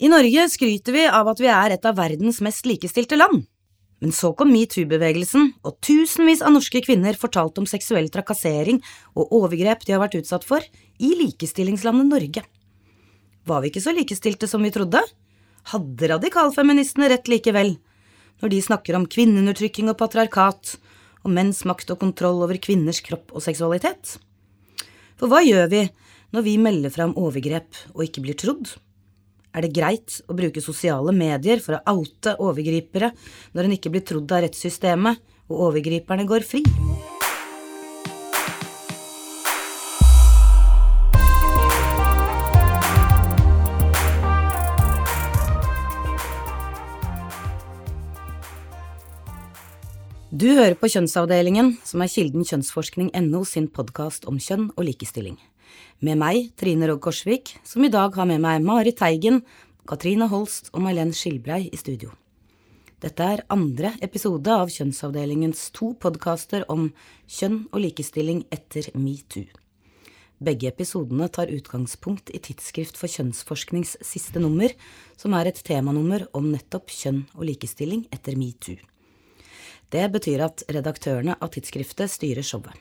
I Norge skryter vi av at vi er et av verdens mest likestilte land. Men så kom metoo-bevegelsen, og tusenvis av norske kvinner fortalte om seksuell trakassering og overgrep de har vært utsatt for i likestillingslandet Norge. Var vi ikke så likestilte som vi trodde? Hadde radikalfeministene rett likevel, når de snakker om kvinneundertrykking og patriarkat, og menns makt og kontroll over kvinners kropp og seksualitet? For hva gjør vi når vi melder fra om overgrep og ikke blir trodd? Er det greit å bruke sosiale medier for å oute overgripere når en ikke blir trodd av rettssystemet og overgriperne går fri? Du hører på Kjønnsavdelingen, som er Kilden kjønnsforskning.no sin podkast om kjønn og likestilling. Med meg, Trine Rogg Korsvik, som i dag har med meg Mari Teigen, Katrine Holst og Mailen Skilbrei i studio. Dette er andre episode av Kjønnsavdelingens to podkaster om kjønn og likestilling etter metoo. Begge episodene tar utgangspunkt i Tidsskrift for kjønnsforsknings siste nummer, som er et temanummer om nettopp kjønn og likestilling etter metoo. Det betyr at redaktørene av tidsskriftet styrer showet.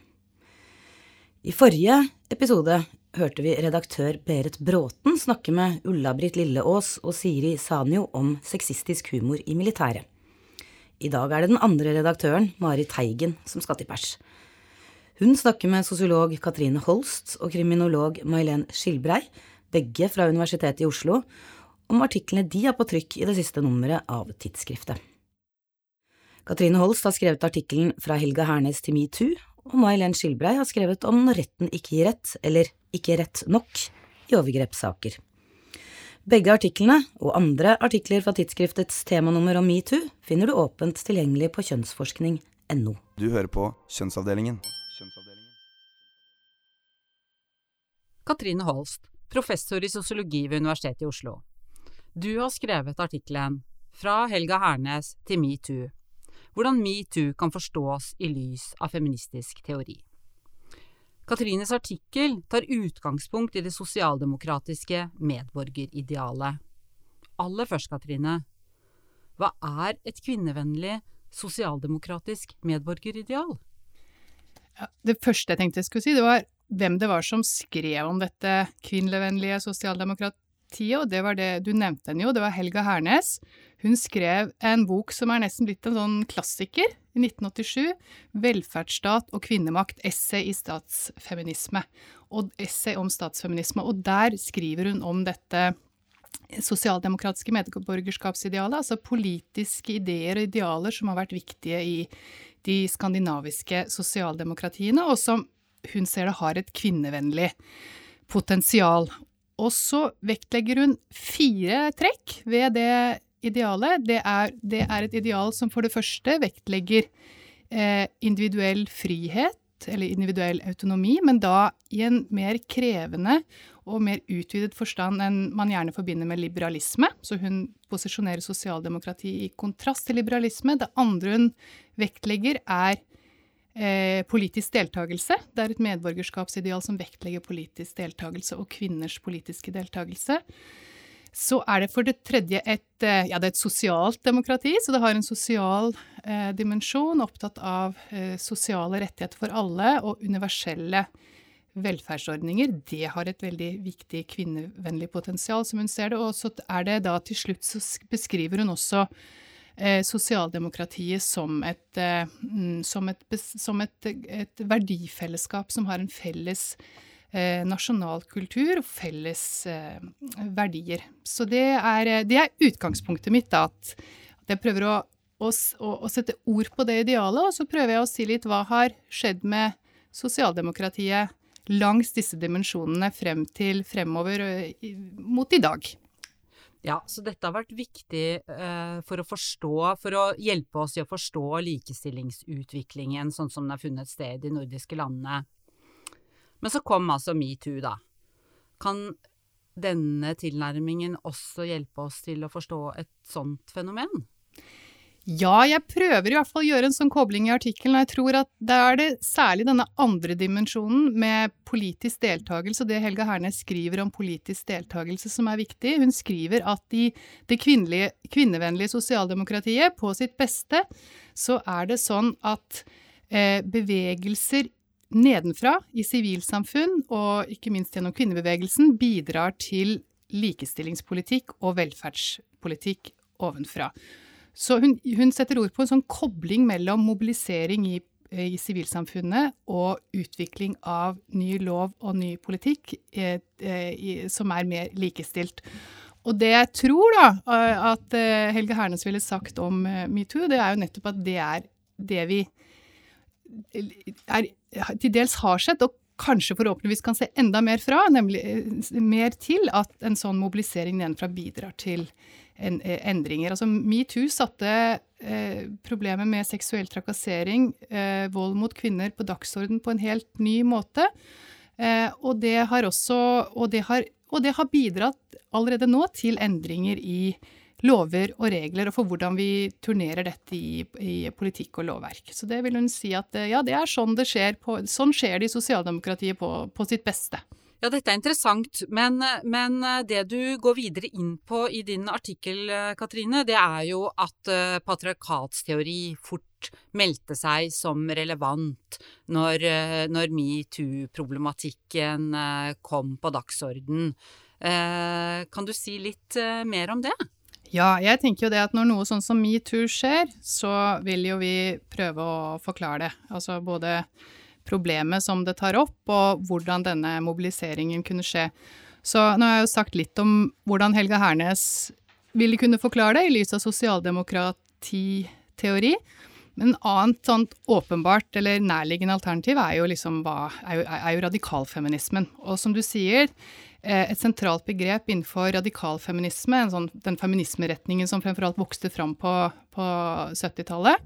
I forrige episode hørte vi redaktør Berit Bråten snakke med Ulla-Britt Lilleås og Siri Sanjo om sexistisk humor i militæret. I dag er det den andre redaktøren, Mari Teigen, som skal til pers. Hun snakker med sosiolog Katrine Holst og kriminolog May-Len Skilbrei, begge fra Universitetet i Oslo, om artiklene de har på trykk i det siste nummeret av tidsskriftet. Katrine Holst har skrevet artikkelen Fra Helga Hernes til metoo og May-Len Skilbrei har skrevet om når retten ikke gir rett, eller ikke rett nok, i overgrepssaker. Begge artiklene, og andre artikler fra tidsskriftets temanummer om metoo, finner du åpent tilgjengelig på kjønnsforskning.no. Du hører på Kjønnsavdelingen. Kjønnsavdelingen. Katrine Holst, professor i sosiologi ved Universitetet i Oslo. Du har skrevet artikkelen Fra Helga Hernes til metoo hvordan metoo kan forstås i lys av feministisk teori. Katrines artikkel tar utgangspunkt i det sosialdemokratiske medborgeridealet. Aller først, Katrine, hva er et kvinnevennlig sosialdemokratisk medborgerideal? Ja, det første jeg tenkte jeg skulle si, det var hvem det var som skrev om dette kvinnevennlige sosialdemokratiet tida, og det var det du nevnte henne jo, det var Helga Hernes. Hun skrev en bok som er nesten blitt en sånn klassiker, i 1987. 'Velferdsstat og kvinnemakt. Essay i statsfeminisme'. Og essay om statsfeminisme. Og der skriver hun om dette sosialdemokratiske medborgerskapsidealet, altså politiske ideer og idealer som har vært viktige i de skandinaviske sosialdemokratiene, og som hun ser det har et kvinnevennlig potensial. Og så vektlegger hun fire trekk ved det idealet. Det er, det er et ideal som for det første vektlegger eh, individuell frihet, eller individuell autonomi, men da i en mer krevende og mer utvidet forstand enn man gjerne forbinder med liberalisme. Så hun posisjonerer sosialdemokrati i kontrast til liberalisme. Det andre hun vektlegger, er eh, politisk deltakelse. Det er et medborgerskapsideal som vektlegger politisk deltakelse og kvinners politiske deltakelse. Så er det for det tredje et, eh, ja, det er et sosialt demokrati, så det har en sosial eh, dimensjon, opptatt av eh, sosiale rettigheter for alle og universelle velferdsordninger. Det har et veldig viktig kvinnevennlig potensial, som hun ser det. Og så er det da til slutt så beskriver hun også sosialdemokratiet som, et, eh, mm, som, et, som et, et, verdifellesskap som har en felles eh, nasjonal kultur og felles eh, verdier. Så det er, det er, utgangspunktet mitt, at jeg prøver å, å, å, sette ord på det idealet, og så prøver jeg å si litt hva har skjedd med sosialdemokratiet langs disse dimensjonene frem til fremover eh, mot i dag. Ja, så dette har vært viktig uh, for å forstå, for å hjelpe oss i å forstå likestillingsutviklingen sånn som den har funnet sted i de nordiske landene. Men så kom altså metoo, da. Kan denne tilnærmingen også hjelpe oss til å forstå et sånt fenomen? Ja, jeg prøver i hvert fall å gjøre en sånn kobling i artikkelen. og Jeg tror at det er det særlig denne andre dimensjonen med politisk deltakelse, og det Helga Hernes skriver om politisk deltakelse som er viktig. Hun skriver at i det kvinnevennlige sosialdemokratiet, på sitt beste, så er det sånn at eh, bevegelser nedenfra i sivilsamfunn, og ikke minst gjennom kvinnebevegelsen, bidrar til likestillingspolitikk og velferdspolitikk ovenfra. Så hun, hun, setter ord på en sånn kobling mellom mobilisering i, i sivilsamfunnet og utvikling av ny lov og ny politikk eh, eh, som er mer likestilt. Og det jeg tror da at eh, Helge Hernes ville sagt om eh, metoo, det er jo nettopp at det er det vi er, til dels har sett, og kanskje forhåpentligvis kan se enda mer fra, nemlig eh, mer til at en sånn mobilisering nedenfra bidrar til en, eh, endringer. Altså Metoo satte eh, problemet med seksuell trakassering, eh, vold mot kvinner, på dagsorden på en helt ny måte. Og, det har også, og, det har, og det har bidratt allerede nå til endringer i lover og regler, og for hvordan vi turnerer dette i, i, politikk og lovverk. Så det vil hun si at ja, det er sånn det skjer. På, sånn skjer det i sosialdemokratiet på, på sitt beste. Ja, dette er interessant, men, men, eh, det du går videre inn på i din artikkel, eh, Katrine, det er jo at uh, patriarkatsteori fort meldte seg som relevant når, når metoo-problematikken kom på dagsorden. kan du si litt mer om det? Ja, jeg tenker jo det at når noe sånn som metoo skjer, så vil jo vi prøve å forklare det. Altså både problemet som det tar opp, og hvordan denne mobiliseringen kunne skje. Så nå har jeg jo sagt litt om hvordan Helga Hernes ville kunne forklare det i lys av sosialdemokratiteori. Men annet sånt åpenbart eller nærliggende alternativ er jo, liksom er jo, er jo radikalfeminismen. Og som du sier, eh, et sentralt begrep innenfor radikalfeminisme, sånn, den feminismeretningen som fremfor alt vokste fram på, på 70-tallet,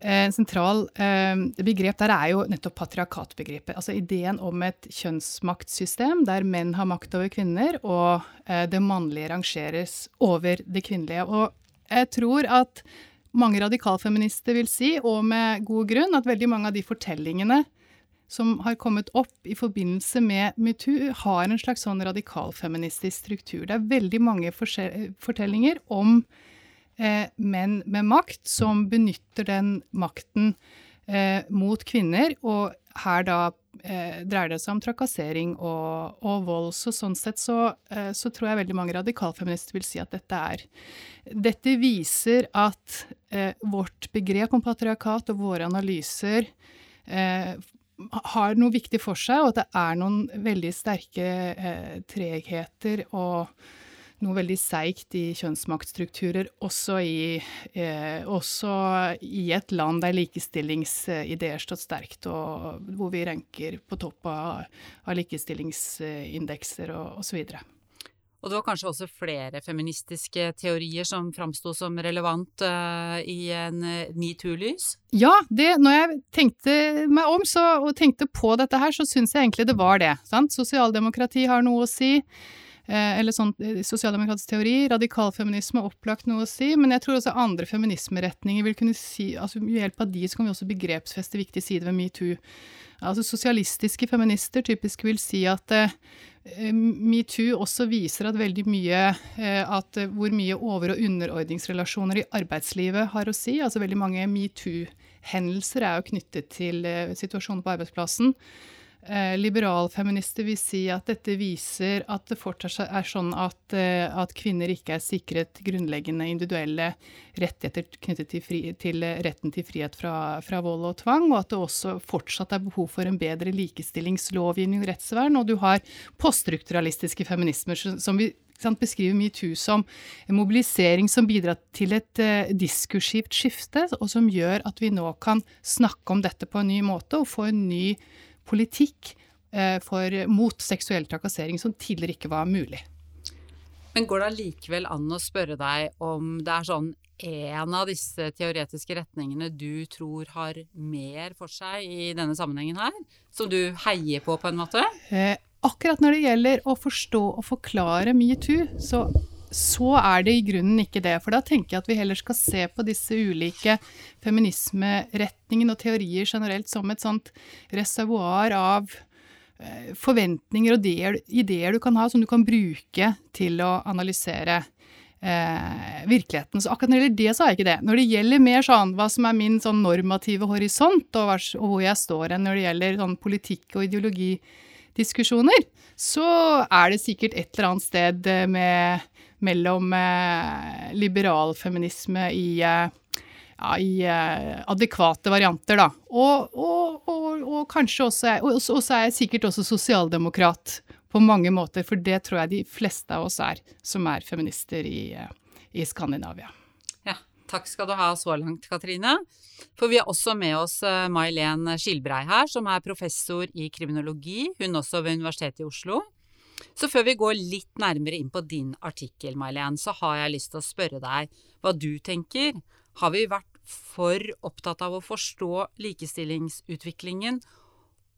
en sentral eh, begrep der er jo nettopp patriarkatbegrepet. Altså ideen om et kjønnsmaktsystem der menn har makt over kvinner, og eh, det mannlige rangeres over det kvinnelige. Og jeg tror at mange radikalfeminister vil si, og med god grunn, at veldig mange av de fortellingene som har kommet opp i forbindelse med metoo, har en slags sånn radikalfeministisk struktur. Det er veldig mange fortellinger om eh, menn med makt som benytter den makten eh, mot kvinner, og her da eh, dreier det seg om trakassering og, og vold. Så sånn sett så, eh, så, tror jeg veldig mange radikalfeminister vil si at dette er Dette viser at eh, vårt begrep om patriarkat og våre analyser eh, har noe viktig for seg, og at det er noen veldig sterke tregheter og noe veldig seigt i kjønnsmaktstrukturer, også i, eh, også i et land der likestillingsideer står sterkt, og hvor vi ranker på topp av, av likestillingsindekser og osv. Og det var kanskje også flere feministiske teorier som framsto som relevant uh, i en uh, metoo-lys? Ja, det, når jeg tenkte meg om så, og tenkte på dette her, så syns jeg egentlig det var det. Sant? Sosialdemokrati har noe å si. Eh, eller sånn eh, sosialdemokratisk teori, radikalfeminisme opplagt noe å si, men jeg tror også andre feminismeretninger vil kunne si altså Med hjelp av de så kan vi også begrepsfeste viktige sider ved metoo. Altså Sosialistiske feminister typisk vil si at eh, metoo også viser at veldig mye eh, at hvor mye over- og underordningsrelasjoner i arbeidslivet har å si. Altså veldig mange metoo-hendelser er jo knyttet til eh, situasjonen på arbeidsplassen. Eh, liberalfeminister vil si at dette viser at det fortsatt er sånn at, eh, at kvinner ikke er sikret grunnleggende individuelle rettigheter knyttet til, fri, til retten til frihet fra, fra, vold og tvang, og at det også fortsatt er behov for en bedre likestillingslovgivning og rettsvern. Og du har poststrukturalistiske feminismer som vi sant, beskriver metoo som en mobilisering som bidrar til et uh, diskursivt skifte, og som gjør at vi nå kan snakke om dette på en ny måte og få en ny politikk eh, for, mot seksuell trakassering som tidligere ikke var mulig. Men går det allikevel an å spørre deg om det er sånn en av disse teoretiske retningene du tror har mer for seg i denne sammenhengen her? Som du heier på, på en måte? Eh, akkurat når det gjelder å forstå og forklare metoo, så, så er det i grunnen ikke det. For da tenker jeg at vi heller skal se på disse ulike feminismeretningene og teorier generelt som et sånt reservoar av eh, forventninger og ideer du kan ha, som du kan bruke til å analysere eh, virkeligheten. Så akkurat når det gjelder det, så har jeg ikke det. Når det gjelder mer sånn hva som er min sånn normative horisont, og, og hvor jeg står hen når det gjelder sånn politikk og ideologidiskusjoner, så er det sikkert et eller annet sted med mellom eh, liberalfeminisme i, eh, ja, i eh, adekvate varianter, da. Og, og, og, og kanskje også, og så er jeg sikkert også sosialdemokrat på mange måter, for det tror jeg de fleste av oss er, som er feminister i, i Skandinavia. Ja, takk skal du ha så langt, Katrine. For vi har også med oss May-Len Skilbrei her, som er professor i kriminologi, hun også ved Universitetet i Oslo. Så før vi går litt nærmere inn på din artikkel, May-Len, så har jeg lyst til å spørre deg hva du tenker. Har vi vært for opptatt av å forstå likestillingsutviklingen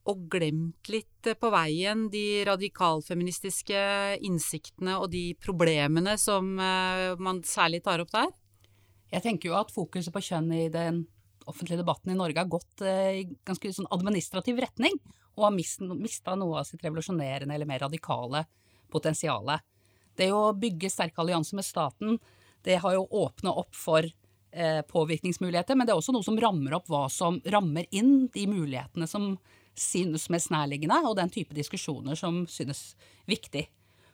og glemt litt på veien de radikalfeministiske innsiktene og de problemene som eh, man særlig tar opp der? Jeg tenker jo at fokuset på kjønn i den offentlige debatten i Norge har gått eh, i ganske sånn administrativ retning og har mista noe av sitt revolusjonerende eller mer radikale potensial. Det å bygge sterke allianser med staten, det har jo åpna opp for eh, påvirkningsmuligheter, men det er også noe som rammer opp hva som rammer inn de mulighetene som synes mest nærliggende, og den type diskusjoner som synes viktig.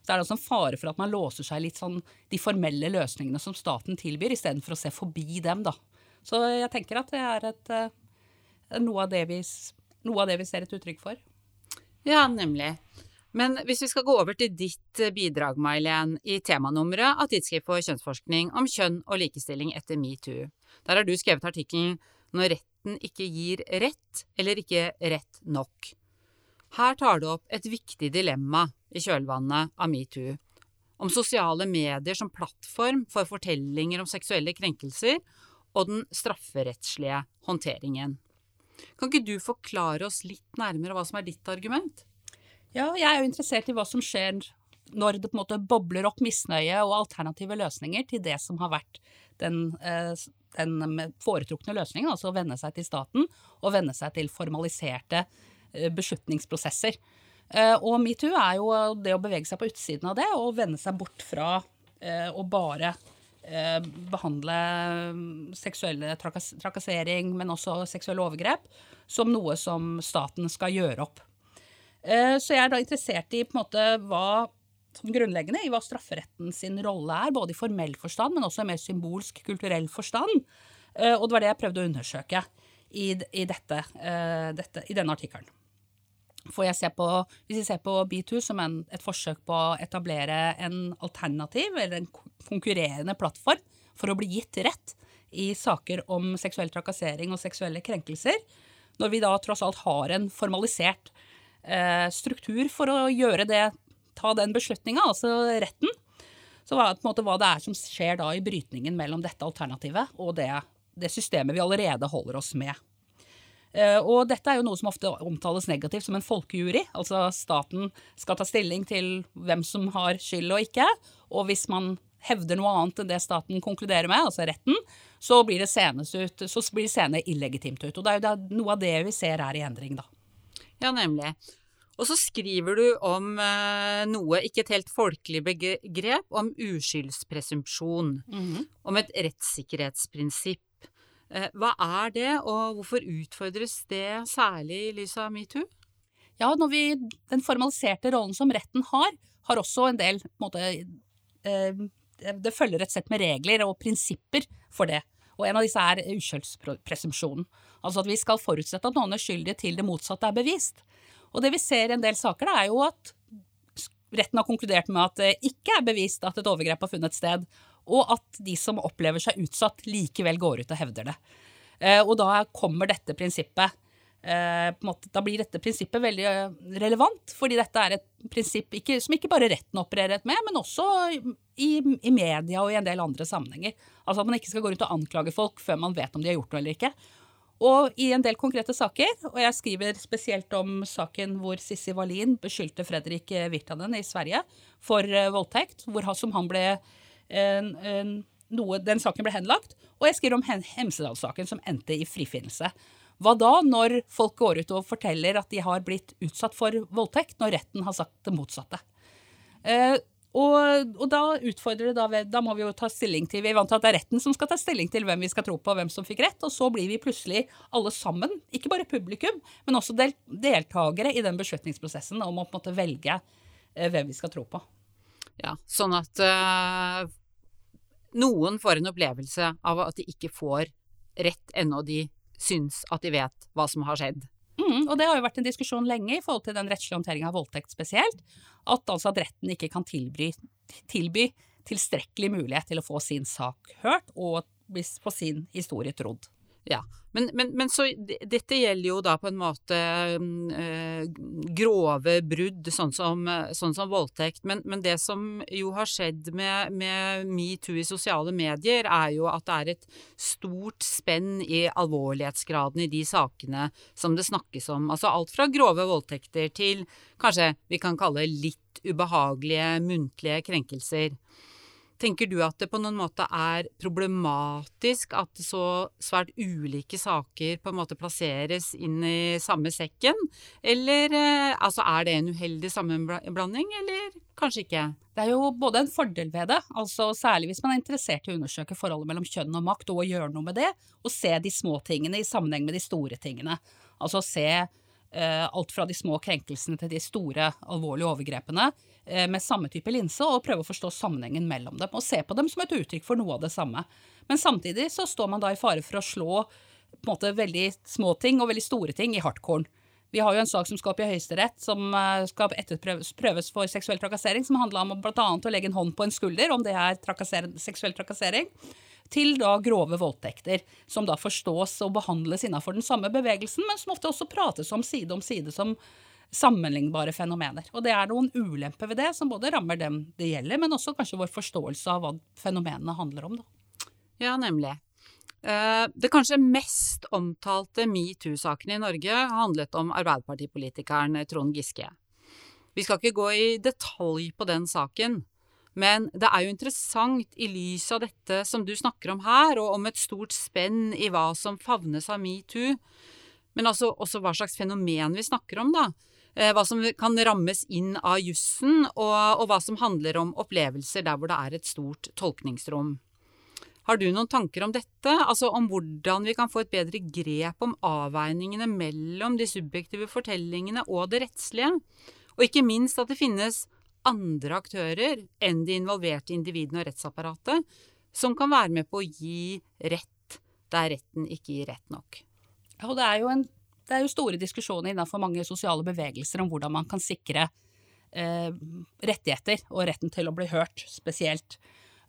Så er det også en fare for at man låser seg litt sånn de formelle løsningene som staten tilbyr, istedenfor å se forbi dem, da. Så jeg tenker at det er et, eh, noe av det vi noe av det vi ser et uttrykk for. Ja, nemlig. Men hvis vi skal gå over til ditt eh, bidrag, May-Len, i temanummeret av Tidsskrift for kjønnsforskning om kjønn og likestilling etter metoo. Der har du skrevet artikkelen 'Når retten ikke gir rett, eller ikke rett nok'. Her tar du opp et viktig dilemma i kjølvannet av metoo. Om sosiale medier som plattform for fortellinger om seksuelle krenkelser, og den strafferettslige håndteringen. Kan ikke du forklare oss litt nærmere hva som er ditt argument? Ja, jeg er jo interessert i hva som skjer når det på en måte bobler opp misnøye og alternative løsninger til det som har vært den, eh, den foretrukne løsningen, altså å venne seg til staten og venne seg til formaliserte eh, beslutningsprosesser. Eh, og metoo er jo det å bevege seg på utsiden av det og vende seg bort fra å bare behandle mm, seksuelle trakas trakassering, men også seksuelle overgrep, som noe som staten skal gjøre opp. Eh, så jeg er da interessert i på en måte hva som grunnleggende i hva strafferetten sin rolle er, både i formell forstand, men også i mer symbolsk, kulturell forstand. Eh, og det var det jeg prøvde å undersøke i, i, dette, dette, i denne artikkelen. For jeg på, hvis vi ser på B2 som en, et forsøk på å etablere en alternativ eller en konkurrerende plattform for å bli gitt rett i saker om seksuell trakassering og seksuelle krenkelser, når vi da tross alt har en formalisert eh, struktur for å gjøre det, ta den beslutninga, altså retten, så hva, på en måte, hva det er som skjer da i brytningen mellom dette alternativet og det, det systemet vi allerede holder oss med. Eh, og dette er jo noe som ofte omtales negativt som en folkejury. Altså staten skal ta stilling til hvem som har skyld og ikke. Og hvis man hevder noe annet enn det staten konkluderer med, altså retten, så blir det senes ut, så blir det seende illegitimt ut. Og det er jo noe av det vi ser er i endring, da. Ja, nemlig. Og så skriver du om eh, noe, ikke et helt folkelig begrep, om uskyldspresumpsjon. Mm -hmm. Om et rettssikkerhetsprinsipp. Eh, hva er det, og hvorfor utfordres det særlig i lys av metoo? Ja, når vi, Den formaliserte rollen som retten har, har også en del på en måte, eh, Det følger et sett med regler og prinsipper for det. Og en av disse er uskyldspresumpsjonen. Altså at vi skal forutsette at noen er skyldige til det motsatte er bevist. Og det vi ser i en del saker, er jo at retten har konkludert med at det ikke er bevist at et overgrep har funnet sted, og at de som opplever seg utsatt, likevel går ut og hevder det. Eh, og da kommer dette prinsippet måte, Da blir dette prinsippet veldig eh, relevant, fordi dette er et prinsipp ikke, som ikke bare retten opererer med, men også i, i, media og i en del andre sammenhenger. Altså at man ikke skal gå rundt og anklage folk før man vet om de har gjort noe eller ikke. Og i en del konkrete saker, og jeg skriver spesielt om saken hvor Sissi Wallin beskyldte Fredrik Virtanen i Sverige for voldtekt, hvor, som han ble en, en, noe, den saken ble henlagt. Og jeg skriver om Hem- Hemsedal-saken, som endte i frifinnelse. Hva da når folk går ut og forteller at de har blitt utsatt for voldtekt, når retten har sagt det motsatte? Eh, og, og da utfordrer det da, da må vi jo ta stilling til Vi er vant til at det er retten som skal ta stilling til hvem vi skal tro på, hvem som fikk rett. Og så blir vi plutselig alle sammen, ikke bare publikum, men også del, deltakere i den beslutningsprosessen om å på en måte velge eh, hvem vi skal tro på. Ja, sånn at eh, noen får en opplevelse av at de ikke får rett ennå de syns at de vet hva som har skjedd. Mm, og det har jo vært en diskusjon lenge i forhold til den rettslige håndteringen av voldtekt spesielt. At altså at retten ikke kan tilby, tilby tilstrekkelig mulighet til å få sin sak hørt og få sin historie trodd. Ja, men, men, men så dette gjelder jo da på en måte eh, grove brudd, sånn som, sånn som voldtekt. Men, men det som jo har skjedd med, med metoo i sosiale medier, er jo at det er et stort spenn i alvorlighetsgraden i de sakene som det snakkes om. Altså alt fra grove voldtekter til kanskje vi kan kalle litt ubehagelige muntlige krenkelser. Tenker du at det på noen måte er problematisk at så svært ulike saker på en måte plasseres inn i samme sekken? Eller eh, altså er det en uheldig sammenblanding, eller kanskje ikke? Det er jo både en fordel ved det, altså særlig hvis man er interessert i å undersøke forholdet mellom kjønn og makt, og å gjøre noe med det, og se de små tingene i sammenheng med de store tingene. Altså se uh, alt fra de små krenkelsene til de store, alvorlige overgrepene med samme type linse, og prøve å forstå sammenhengen mellom dem, og se på dem som et uttrykk for noe av det samme. Men samtidig så står man da i fare for å slå på en måte veldig små ting og veldig store ting i hardkorn. Vi har jo en sak som skal opp i Høyesterett, som eh, skal etterprøves for seksuell trakassering, som handla om bl.a. å legge en hånd på en skulder, om det er seksuell trakassering, til da grove voldtekter, som da forstås og behandles innenfor den samme bevegelsen, men som ofte også prates om side om side som sammenlignbare fenomener. Og det er noen ulemper ved det, som både rammer dem det gjelder, men også kanskje vår forståelse av hva fenomenene handler om. Da. Ja, nemlig. Eh, Det kanskje mest omtalte metoo-saken i Norge handlet om Arbeiderpartipolitikeren Trond Giske. Vi skal ikke gå i detalj på den saken, men det er jo interessant i lys av dette som du snakker om her, og om et stort spenn i hva som favnes av metoo, men altså også hva slags fenomen vi snakker om, da. Eh, Hva som kan rammes inn av jussen, og, og hva som handler om opplevelser der hvor det er et stort tolkningsrom. Har du noen tanker om dette, altså om hvordan vi kan få et bedre grep om avveiningene mellom de subjektive fortellingene og det rettslige, og ikke minst at det finnes andre aktører enn de involverte individene og rettsapparatet, som kan være med på å gi rett der retten ikke gir rett nok? Og det er jo, en, det er jo store diskusjoner innenfor mange sosiale bevegelser om hvordan man kan sikre eh, rettigheter og retten til å bli hørt, spesielt.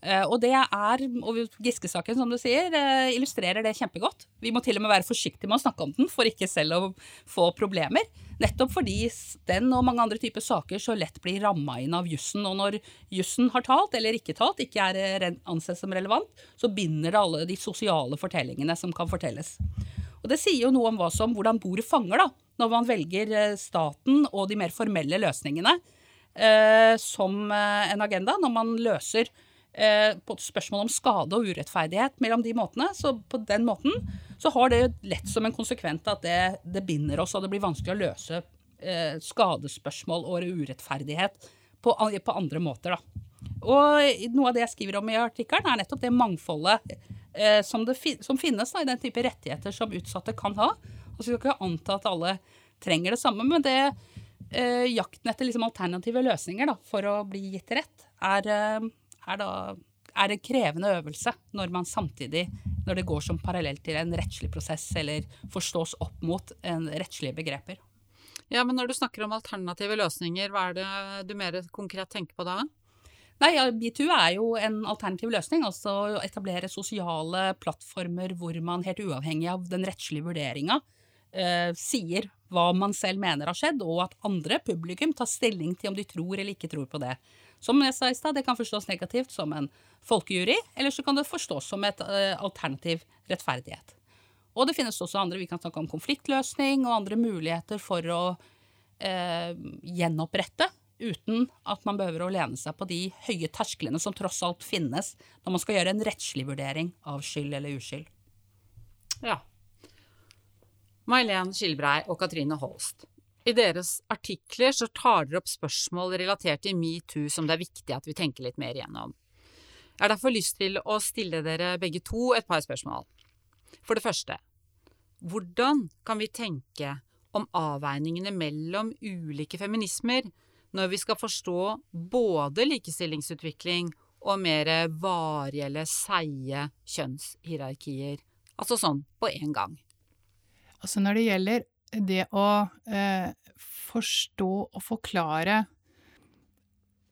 Eh, og det er, og Giske-saken som du sier, eh, illustrerer det kjempegodt. Vi må til og med være forsiktige med å snakke om den for ikke selv å få problemer. Nettopp fordi den og mange andre typer saker så lett blir ramma inn av jussen. Og når jussen har talt, eller ikke talt, ikke er eh, ansett som relevant, så binder det alle de sosiale fortellingene som kan fortelles. Og det sier jo noe om som, hvordan bordet fanger, da, når man velger eh, staten og de mer formelle løsningene eh, som eh, en agenda, når man løser eh, spørsmål om skade og urettferdighet mellom de måtene. Så på den måten så har det lett som en konsekvent at det, det binder oss, og det blir vanskelig å løse eh, skadespørsmål og urettferdighet på, på andre måter, da. Og noe av det jeg skriver om i artikkelen, er nettopp det mangfoldet eh, som, fi som finnes da, i den type rettigheter som utsatte kan ha. Og så skal ikke anta at alle trenger det samme, men det eh, jakten etter liksom alternative løsninger da, for å bli gitt rett, er, eh, er, da, er en krevende øvelse når man samtidig når det går som parallelt til en rettslig prosess eller forstås opp mot rettslige begreper. Ja, men når du snakker om alternative løsninger, hva er det du mer konkret tenker på da? Nei, Metoo er jo en alternativ løsning. Altså å etablere sosiale plattformer hvor man helt uavhengig av den rettslige vurderinga eh, sier hva man selv mener har skjedd, og at andre, publikum, tar stilling til om de tror eller ikke tror på det. Som jeg sa i stad, det kan forstås negativt som en folkejury, eller så kan det forstås som et eh, alternativ rettferdighet. Og det finnes også andre, vi kan snakke om konfliktløsning og andre muligheter for å eh, gjenopprette uten at man behøver å lene seg på de høye tersklene som tross alt finnes når man skal gjøre en rettslig vurdering av skyld eller uskyld. Ja. May-Len Skilbrei og Katrine Holst. I deres artikler så tar dere opp spørsmål relatert til metoo som det er viktig at vi tenker litt mer igjennom. Jeg har derfor lyst til å stille dere begge to et par spørsmål. For det første, hvordan kan vi tenke om avveiningene mellom ulike feminismer når vi skal forstå både likestillingsutvikling og mer varige eller seige kjønnshierarkier? Altså sånn på én gang. Altså når det gjelder det å eh, forstå og forklare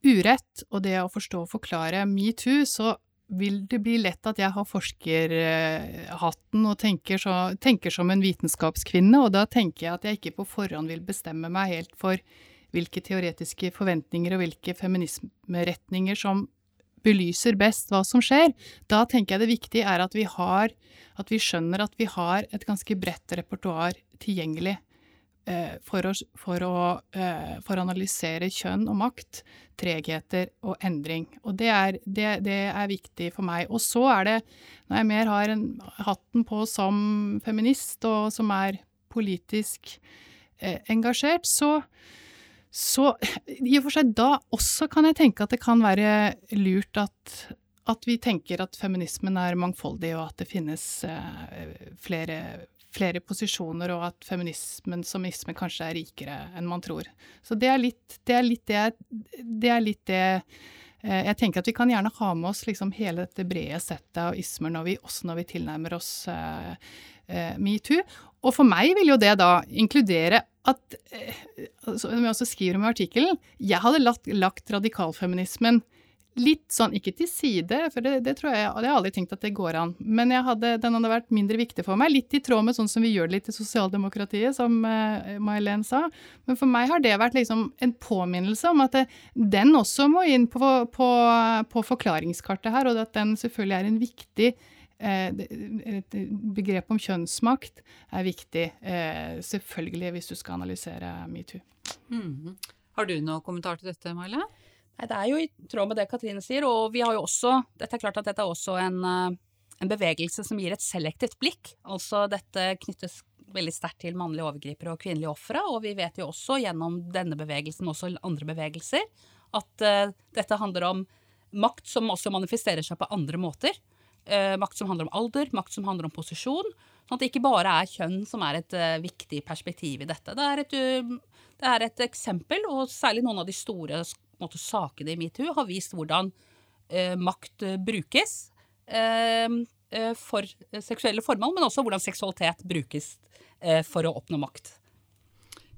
urett, og det å forstå og forklare metoo, så vil det bli lett at jeg har forskerhatten og tenker, så, tenker, som en vitenskapskvinne, og da tenker jeg at jeg ikke på forhånd vil bestemme meg helt for hvilke teoretiske forventninger og hvilke feminismeretninger som belyser best hva som skjer. Da tenker jeg det viktige er at vi har, at vi skjønner at vi har et ganske bredt repertoar tilgjengelig Eh, for å, for, å, eh, for analysere kjønn og makt, tregheter og endring. Og det er, det, det er, viktig for meg. Og så er det, når jeg mer har en, hatten på som feminist, og som er politisk eh, engasjert, så, så i og for seg da også kan jeg tenke at det kan være lurt at, at vi tenker at feminismen er mangfoldig, og at det finnes eh, flere flere posisjoner, og at feminismen som isme kanskje er rikere enn man tror. Så det er litt det, er litt det, det, er litt det eh, jeg tenker at vi kan gjerne ha med oss liksom hele dette brede settet av ismer når vi, også når vi tilnærmer oss eh, uh, metoo. Og for meg vil jo det da inkludere at, uh, som jeg også skriver om i artikkelen, jeg hadde lagt, lagt radikalfeminismen litt sånn, ikke til side, for det, det tror jeg, det har jeg aldri tenkt at det går an. Men hadde, den hadde vært mindre viktig for meg. Litt i tråd med sånn som vi gjør det litt i sosialdemokratiet, som uh, May-Len sa. Men for meg har det vært liksom en påminnelse om at det, den også må inn på, på, på, forklaringskartet her, og at den selvfølgelig er en viktig uh, et begrep om kjønnsmakt er viktig, uh, selvfølgelig, hvis du skal analysere metoo. Mm. Har du noen kommentar til dette, May-Len? Nei, Det er jo i tråd med det Katrine sier, og vi har jo også Dette er klart at dette er også en, eh, en bevegelse som gir et selektivt blikk. Altså dette knyttes veldig sterkt til mannlige overgripere og kvinnelige ofre, og vi vet jo også gjennom denne bevegelsen, også andre bevegelser, at uh, dette handler om makt som også manifesterer seg på andre måter. Uh, makt som handler om alder, makt som handler om posisjon. Sånn at det ikke bare er kjønn som er et uh, viktig perspektiv i dette. Det er, et, det er et eksempel, og særlig noen av de store måte, sakene i metoo har vist hvordan eh, makt eh, brukes eh, eh, for seksuelle formål, men også hvordan seksualitet brukes eh, for å oppnå makt.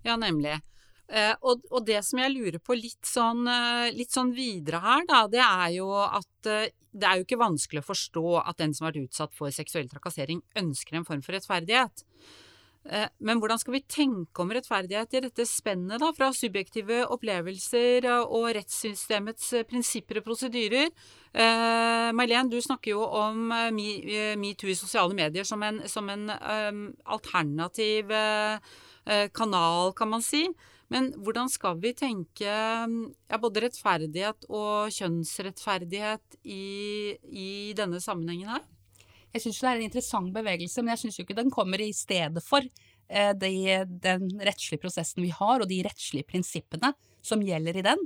Ja, nemlig. Eh, og, og, det som jeg lurer på litt sånn, litt sånn videre her, da, det er jo at det er jo ikke vanskelig å forstå at den som har vært utsatt for seksuell trakassering, ønsker en form for rettferdighet. Eh, men hvordan skal vi tenke om rettferdighet i dette spennet da, fra subjektive opplevelser og rettssystemets eh, prinsipper og prosedyrer? Eh, May-Len, du snakker jo om eh, metoo i sosiale medier som en, som en um, alternativ uh, kanal, kan man si. Men hvordan skal vi tenke ja, både rettferdighet og kjønnsrettferdighet i, i denne sammenhengen her? Jeg syns det er en interessant bevegelse, men jeg syns ikke den kommer i stedet for eh, de, den rettslige prosessen vi har, og de rettslige prinsippene som gjelder i den.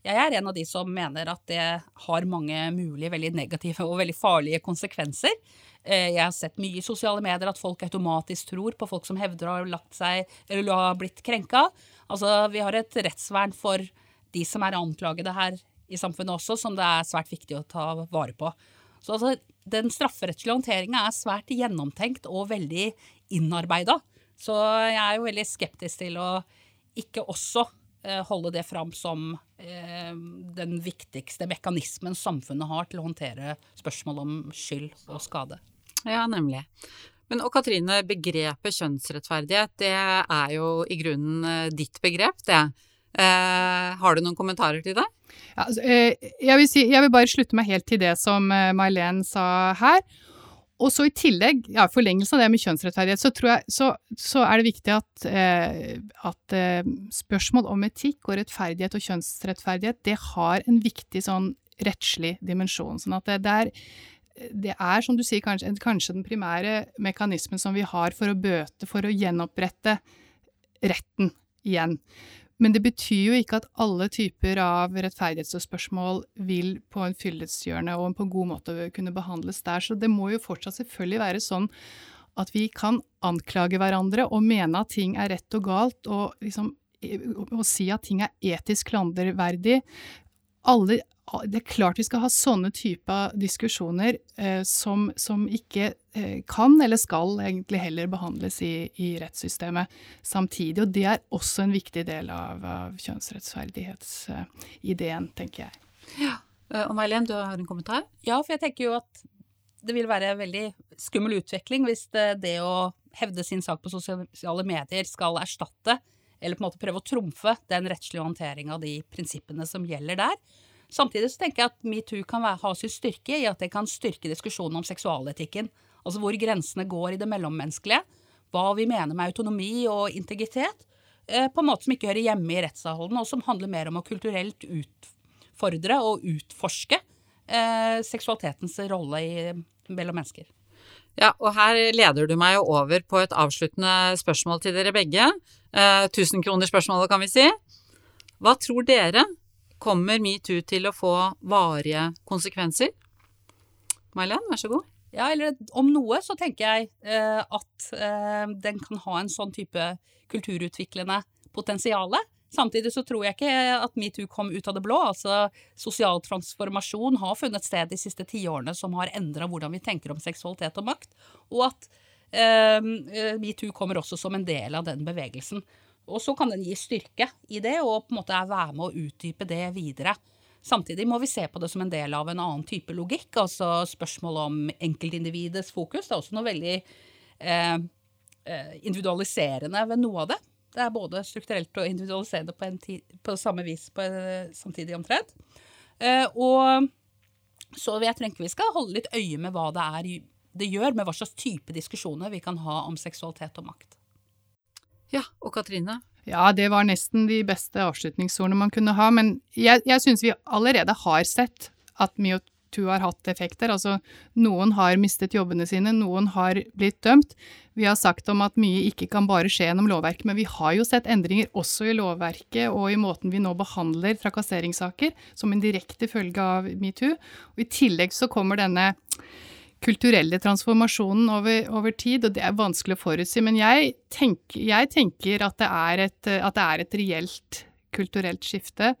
Jeg er en av de som mener at det har mange mulige veldig negative og veldig farlige konsekvenser. Eh, jeg har sett mye i sosiale medier at folk automatisk tror på folk som hevder å ha seg eller blitt krenka. Altså, vi har et rettsvern for de som er anklagede her i samfunnet også, som det er svært viktig å ta vare på. Så altså, den strafferettslige håndteringa er svært gjennomtenkt og veldig innarbeida. Så jeg er jo veldig skeptisk til å ikke også eh, holde det fram som eh, den viktigste mekanismen samfunnet har til å håndtere spørsmål om skyld og skade. Ja, nemlig. Men og Katrine, begrepet kjønnsrettferdighet, det er jo i grunnen eh, ditt begrep, det. Eh, har du noen kommentarer til det? Ja, altså, eh, jeg, vil si, jeg, vil bare slutte meg helt til det som eh, May-Len sa her. og så i tillegg, ja, forlengelsen av det med kjønnsrettferdighet, så jeg så, så er det viktig at, eh, at eh, spørsmål om etikk og rettferdighet og kjønnsrettferdighet, det har en viktig sånn rettslig dimensjon. Sånn at det, det, er, det er, som du sier, kanskje, kanskje den primære mekanismen som vi har for å bøte, for å gjenopprette retten igjen. Men det betyr jo ikke at alle typer av rettferdighetsspørsmål vil på en fyllestgjørende og på en god måte kunne behandles der. Så det må jo fortsatt selvfølgelig være sånn at vi kan anklage hverandre og mene at ting er rett og galt, og liksom og si at ting er etisk klanderverdig. Alle, det er klart vi skal ha sånne typer diskusjoner eh, som, som, ikke eh, kan eller skal egentlig heller behandles i, i, rettssystemet samtidig. Og det er også en viktig del av, av kjønnsrettferdighetsideen, tenker jeg. Ja, eh, Og May-Len, du har en kommentar? Ja, for jeg tenker jo at det vil være en veldig skummel utvikling hvis det, det å hevde sin sak på sosiale medier skal erstatte eller på en måte prøve å trumfe den rettslige håndteringa av de prinsippene som gjelder der. Samtidig så tenker jeg at metoo kan være, ha sin styrke i at det kan styrke diskusjonen om seksualetikken. Altså hvor grensene går i det mellommenneskelige. Hva vi mener med autonomi og integritet. Eh, på en måte som ikke hører hjemme i rettsavholden, og som handler mer om å kulturelt utfordre og utforske eh, seksualitetens rolle i, mellom mennesker. Ja, og her leder du meg jo over på et avsluttende spørsmål til dere begge. Eh, Tusenkronerspørsmålet, kan vi si. Hva tror dere Kommer metoo til å få varige konsekvenser? May-Len, vær så god. Ja, eller om noe så tenker jeg eh, at eh, den kan ha en sånn type kulturutviklende potensial. Samtidig så tror jeg ikke at metoo kom ut av det blå. Altså, sosial transformasjon har funnet sted de siste tiårene som har endra hvordan vi tenker om seksualitet og makt. Og at eh, metoo kommer også som en del av den bevegelsen. Og så kan den gi styrke i det, og på en måte være med å utdype det videre. Samtidig må vi se på det som en del av en annen type logikk, altså spørsmålet om enkeltindividets fokus. Det er også noe veldig eh, eh, individualiserende ved noe av det. Det er både strukturelt og individualiserende på, på samme vis på, samtidig omtrent. Eh, og så jeg tenker vi skal holde litt øye med hva det er det gjør, med hva slags type diskusjoner vi kan ha om seksualitet og makt. Ja, og Katrine? Ja, det var nesten de beste avslutningsordene man kunne ha, men jeg, jeg syns vi allerede har sett at MeToo har hatt effekter. Altså, noen har mistet jobbene sine, noen har blitt dømt. Vi har sagt om at mye ikke kan bare skje gjennom lovverket, men vi har jo sett endringer også i lovverket og i måten vi nå behandler trakasseringssaker, som en direkte følge av metoo. Og i tillegg så kommer denne kulturelle transformasjonen over, over, tid, og det er vanskelig å forutsi. Men jeg, tenk, jeg tenker at det, et, at det, er et, reelt kulturelt skifte.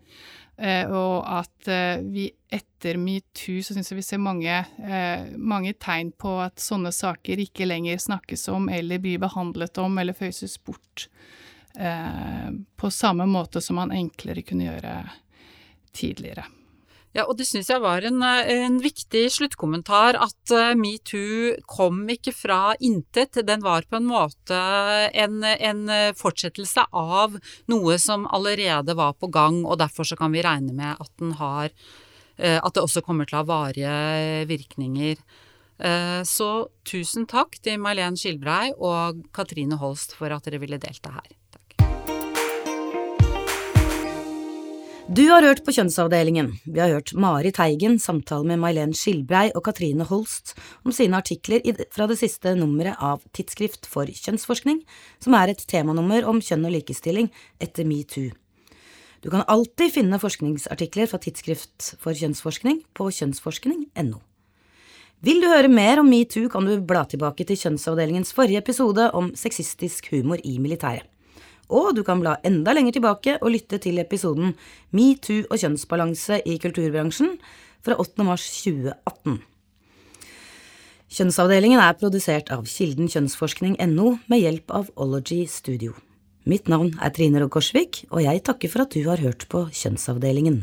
Eh, og at eh, vi etter metoo så syns jeg vi ser mange, eh, mange, tegn på at sånne saker ikke lenger snakkes om eller blir behandlet om eller føyses bort. På samme måte som man enklere kunne gjøre tidligere. Ja, og det syns jeg var en, eh, en, viktig sluttkommentar, at uh, metoo kom ikke fra intet. Den var på en måte en, en, fortsettelse av noe som allerede var på gang, og derfor så kan vi regne med at den har uh, At det også kommer til å ha varige virkninger. Så tusen takk til May-Len Skilbrei og Katrine Holst for at dere ville delta her. Du har hørt på Kjønnsavdelingen. Vi har hørt Mari Teigen samtale med May-Len Skilbrei og Katrine Holst om sine artikler fra det siste nummeret av Tidsskrift for kjønnsforskning, som er et temanummer om kjønn og likestilling etter metoo. Du kan alltid finne forskningsartikler fra Tidsskrift for kjønnsforskning på kjønnsforskning.no. Vil du høre mer om metoo, kan du bla tilbake til Kjønnsavdelingens forrige episode om sexistisk humor i militæret. Og du kan bla enda lenger tilbake og lytte til episoden Metoo og kjønnsbalanse i kulturbransjen fra 8. mars 2018. Kjønnsavdelingen er produsert av Kilden kjønnsforskning.no med hjelp av Ology Studio. Mitt navn er Trine Rogg Korsvik, og jeg takker for at du har hørt på Kjønnsavdelingen.